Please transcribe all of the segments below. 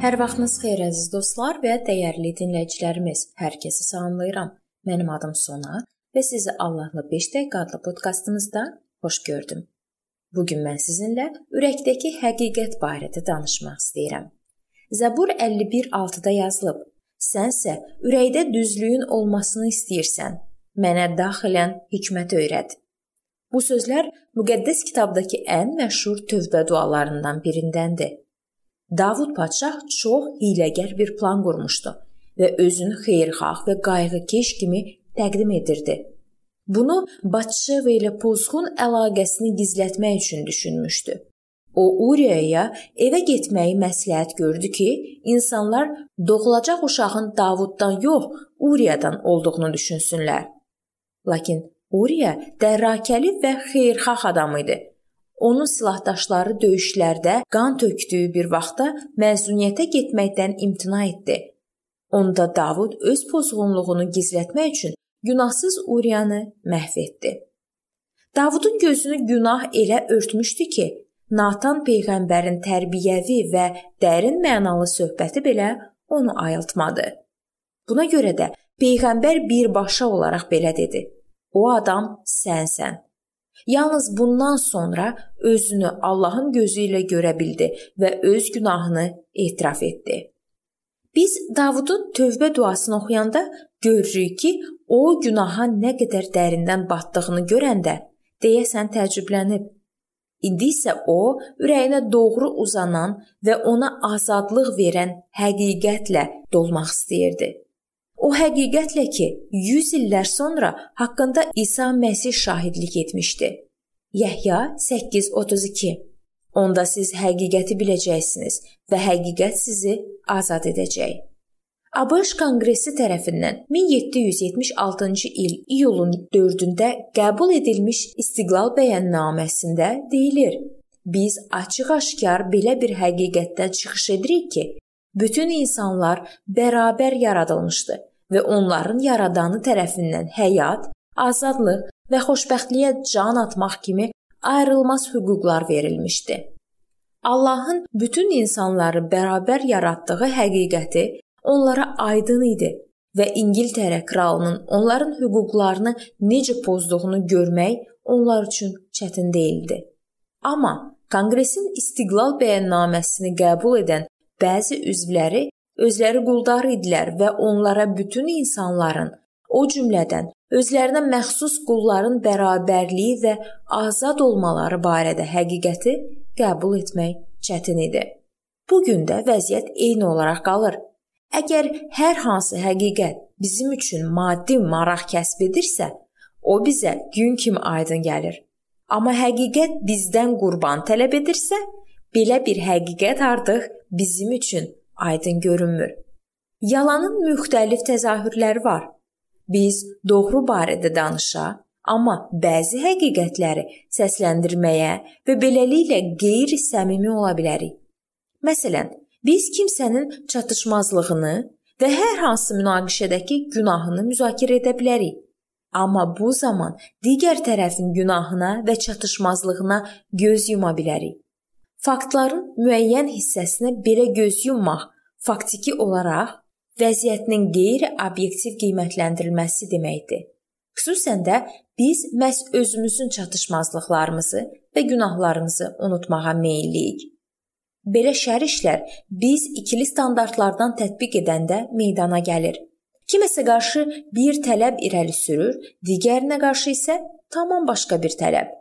Hər vaxtınız xeyir əziz dostlar və dəyərli dinləyicilərimiz. Hər kəsi salamlayıram. Mənim adım Sona və sizi Allahla 5 dəqiqə adlı podkastımızda xoş gördüm. Bu gün mən sizinlə ürəkdəki həqiqət barədə danışmaq istəyirəm. Zəbur 51:6-da yazılıb: Sənsə ürəkdə düzlüyün olmasını istəyirsən. Mənə daxilən hikmət öyrət. Bu sözlər müqəddəs kitabdakı ən məşhur tövbə dualarından birindəndir. Davud padşah çox hiyləgər bir plan qurmuşdu və özünü xeyirxah və qayğıkeş kimi təqdim edirdi. Bunu Batşeva ilə pozğun əlaqəsini gizlətmək üçün düşünmüşdü. O Uriyaya evə getməyi məsləhət gördü ki, insanlar doğulacaq uşağın Davuddan yox, Uriyadan olduğunu düşünsünlər. Lakin Uriya dərrakəli və xeyirxah adam idi Onun silahdaşları döyüşlərdə qan tökdüyü bir vaxtda məzuniyyətə getməkdən imtina etdi. Onda Davud öz pozğunluğunu gizlətmək üçün günahsız Uriyanı məhv etdi. Davudun gözünü günah elə örtmüşdü ki, Natan peyğəmbərin tərbiyəvi və dərin mənalı söhbəti belə onu ayıltmadı. Buna görə də peyğəmbər birbaşa olaraq belə dedi: "O adam sənsən." Yalnız bundan sonra özünü Allahın gözü ilə görə bildi və öz günahını etiraf etdi. Biz Davudun tövbə duasını oxuyanda görürük ki, o günaha nə qədər dərindən batdığını görəndə deyəsən təəccüblənib. İndi isə o ürəyinə doğru uzanan və ona azadlıq verən həqiqətlə dolmaq istəyirdi. O həqiqətlə ki, 100 illər sonra haqqında İsa Məsih şahidlik etmişdi. Yəhya 8:32 Onda siz həqiqəti biləcəksiniz və həqiqət sizi azad edəcək. ABŞ Konqresi tərəfindən 1776-cı il iyulun 4-də qəbul edilmiş İstiqlal bəyannaməsində deyilir: Biz açıq-aşkar belə bir həqiqətdən çıxış edirik ki, bütün insanlar bərabər yaradılmışdı və onların yaradanı tərəfindən həyat, azadlıq və xoşbəxtliyə can atmaq kimi ayrılmaz hüquqlar verilmişdi. Allahın bütün insanları bərabər yaratdığı həqiqəti onlara aydın idi və İngiltərə kralının onların hüquqlarını necə pozduğunu görmək onlar üçün çətin değildi. Amma Konqresin İstiqlal bəyannaməsini qəbul edən bəzi üzvləri özləri quldar idilər və onlara bütün insanların, o cümlədən özlərinə məxsus qulların bərabərliyi və azad olmaları barədə həqiqəti qəbul etmək çətin idi. Bu gün də vəziyyət eyni olaraq qalır. Əgər hər hansı həqiqət bizim üçün maddi maraq kəsb edirsə, o bizə gün kimi aydın gəlir. Amma həqiqət bizdən qurban tələb edirsə, belə bir həqiqət artıq bizim üçün aydın görünmür. Yalanın müxtəlif təzahürləri var. Biz doğru barədə danışa, amma bəzi həqiqətləri səsləndirməyə və beləliklə qeyri-səmimi ola bilərik. Məsələn, biz kimsənin çatışmazlığını və hər hansı münaqişədəki günahını müzakirə edə bilərik. Amma bu zaman digər tərəfin günahına və çatışmazlığına göz yuma bilərik. Faktların müəyyən hissəsinə belə göz yummaq faktiki olaraq vəziyyətinin qeyri-obyektiv qiymətləndirilməsi deməkdir. Xüsusən də biz məhz özümüzün çatışmazlıqlarımızı və günahlarımızı unutmağa meyllik. Belə şər işlər biz ikili standartlardan tətbiq edəndə meydana gəlir. Kiməsə qarşı bir tələb irəli sürür, digərinə qarşı isə tamam başqa bir tələb.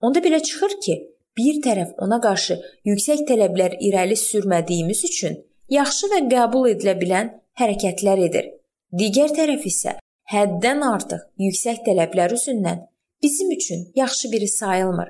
Onda belə çıxır ki, bir tərəf ona qarşı yüksək tələblər irəli sürmədiyimiz üçün yaxşı və qəbul edilə bilən hərəkətlər edir. Digər tərəf isə həddən artıq yüksək tələblər üzündən bizim üçün yaxşı biri sayılmır.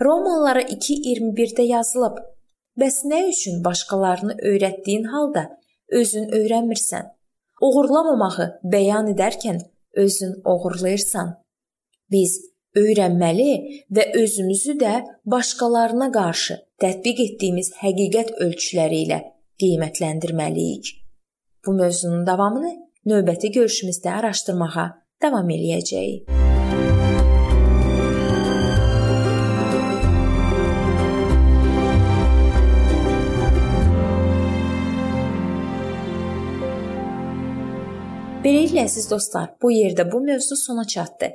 Romalılara 2:21-də yazılıb: Bəs nə üçün başqalarını öyrətdiyin halda özün öyrənmirsən? Oğurlamamağı bəyan edərkən özün oğurlayırsan. Biz öyrənməli və özümüzü də başqalarına qarşı tətbiq etdiyimiz həqiqət ölçüləri ilə qiymətləndirməliyik. Bu mövzunun davamını növbəti görüşümüzdə araşdırmağa davam eləyəcəyik. Beləliklə əziz dostlar, bu yerdə bu mövzu sona çatdı.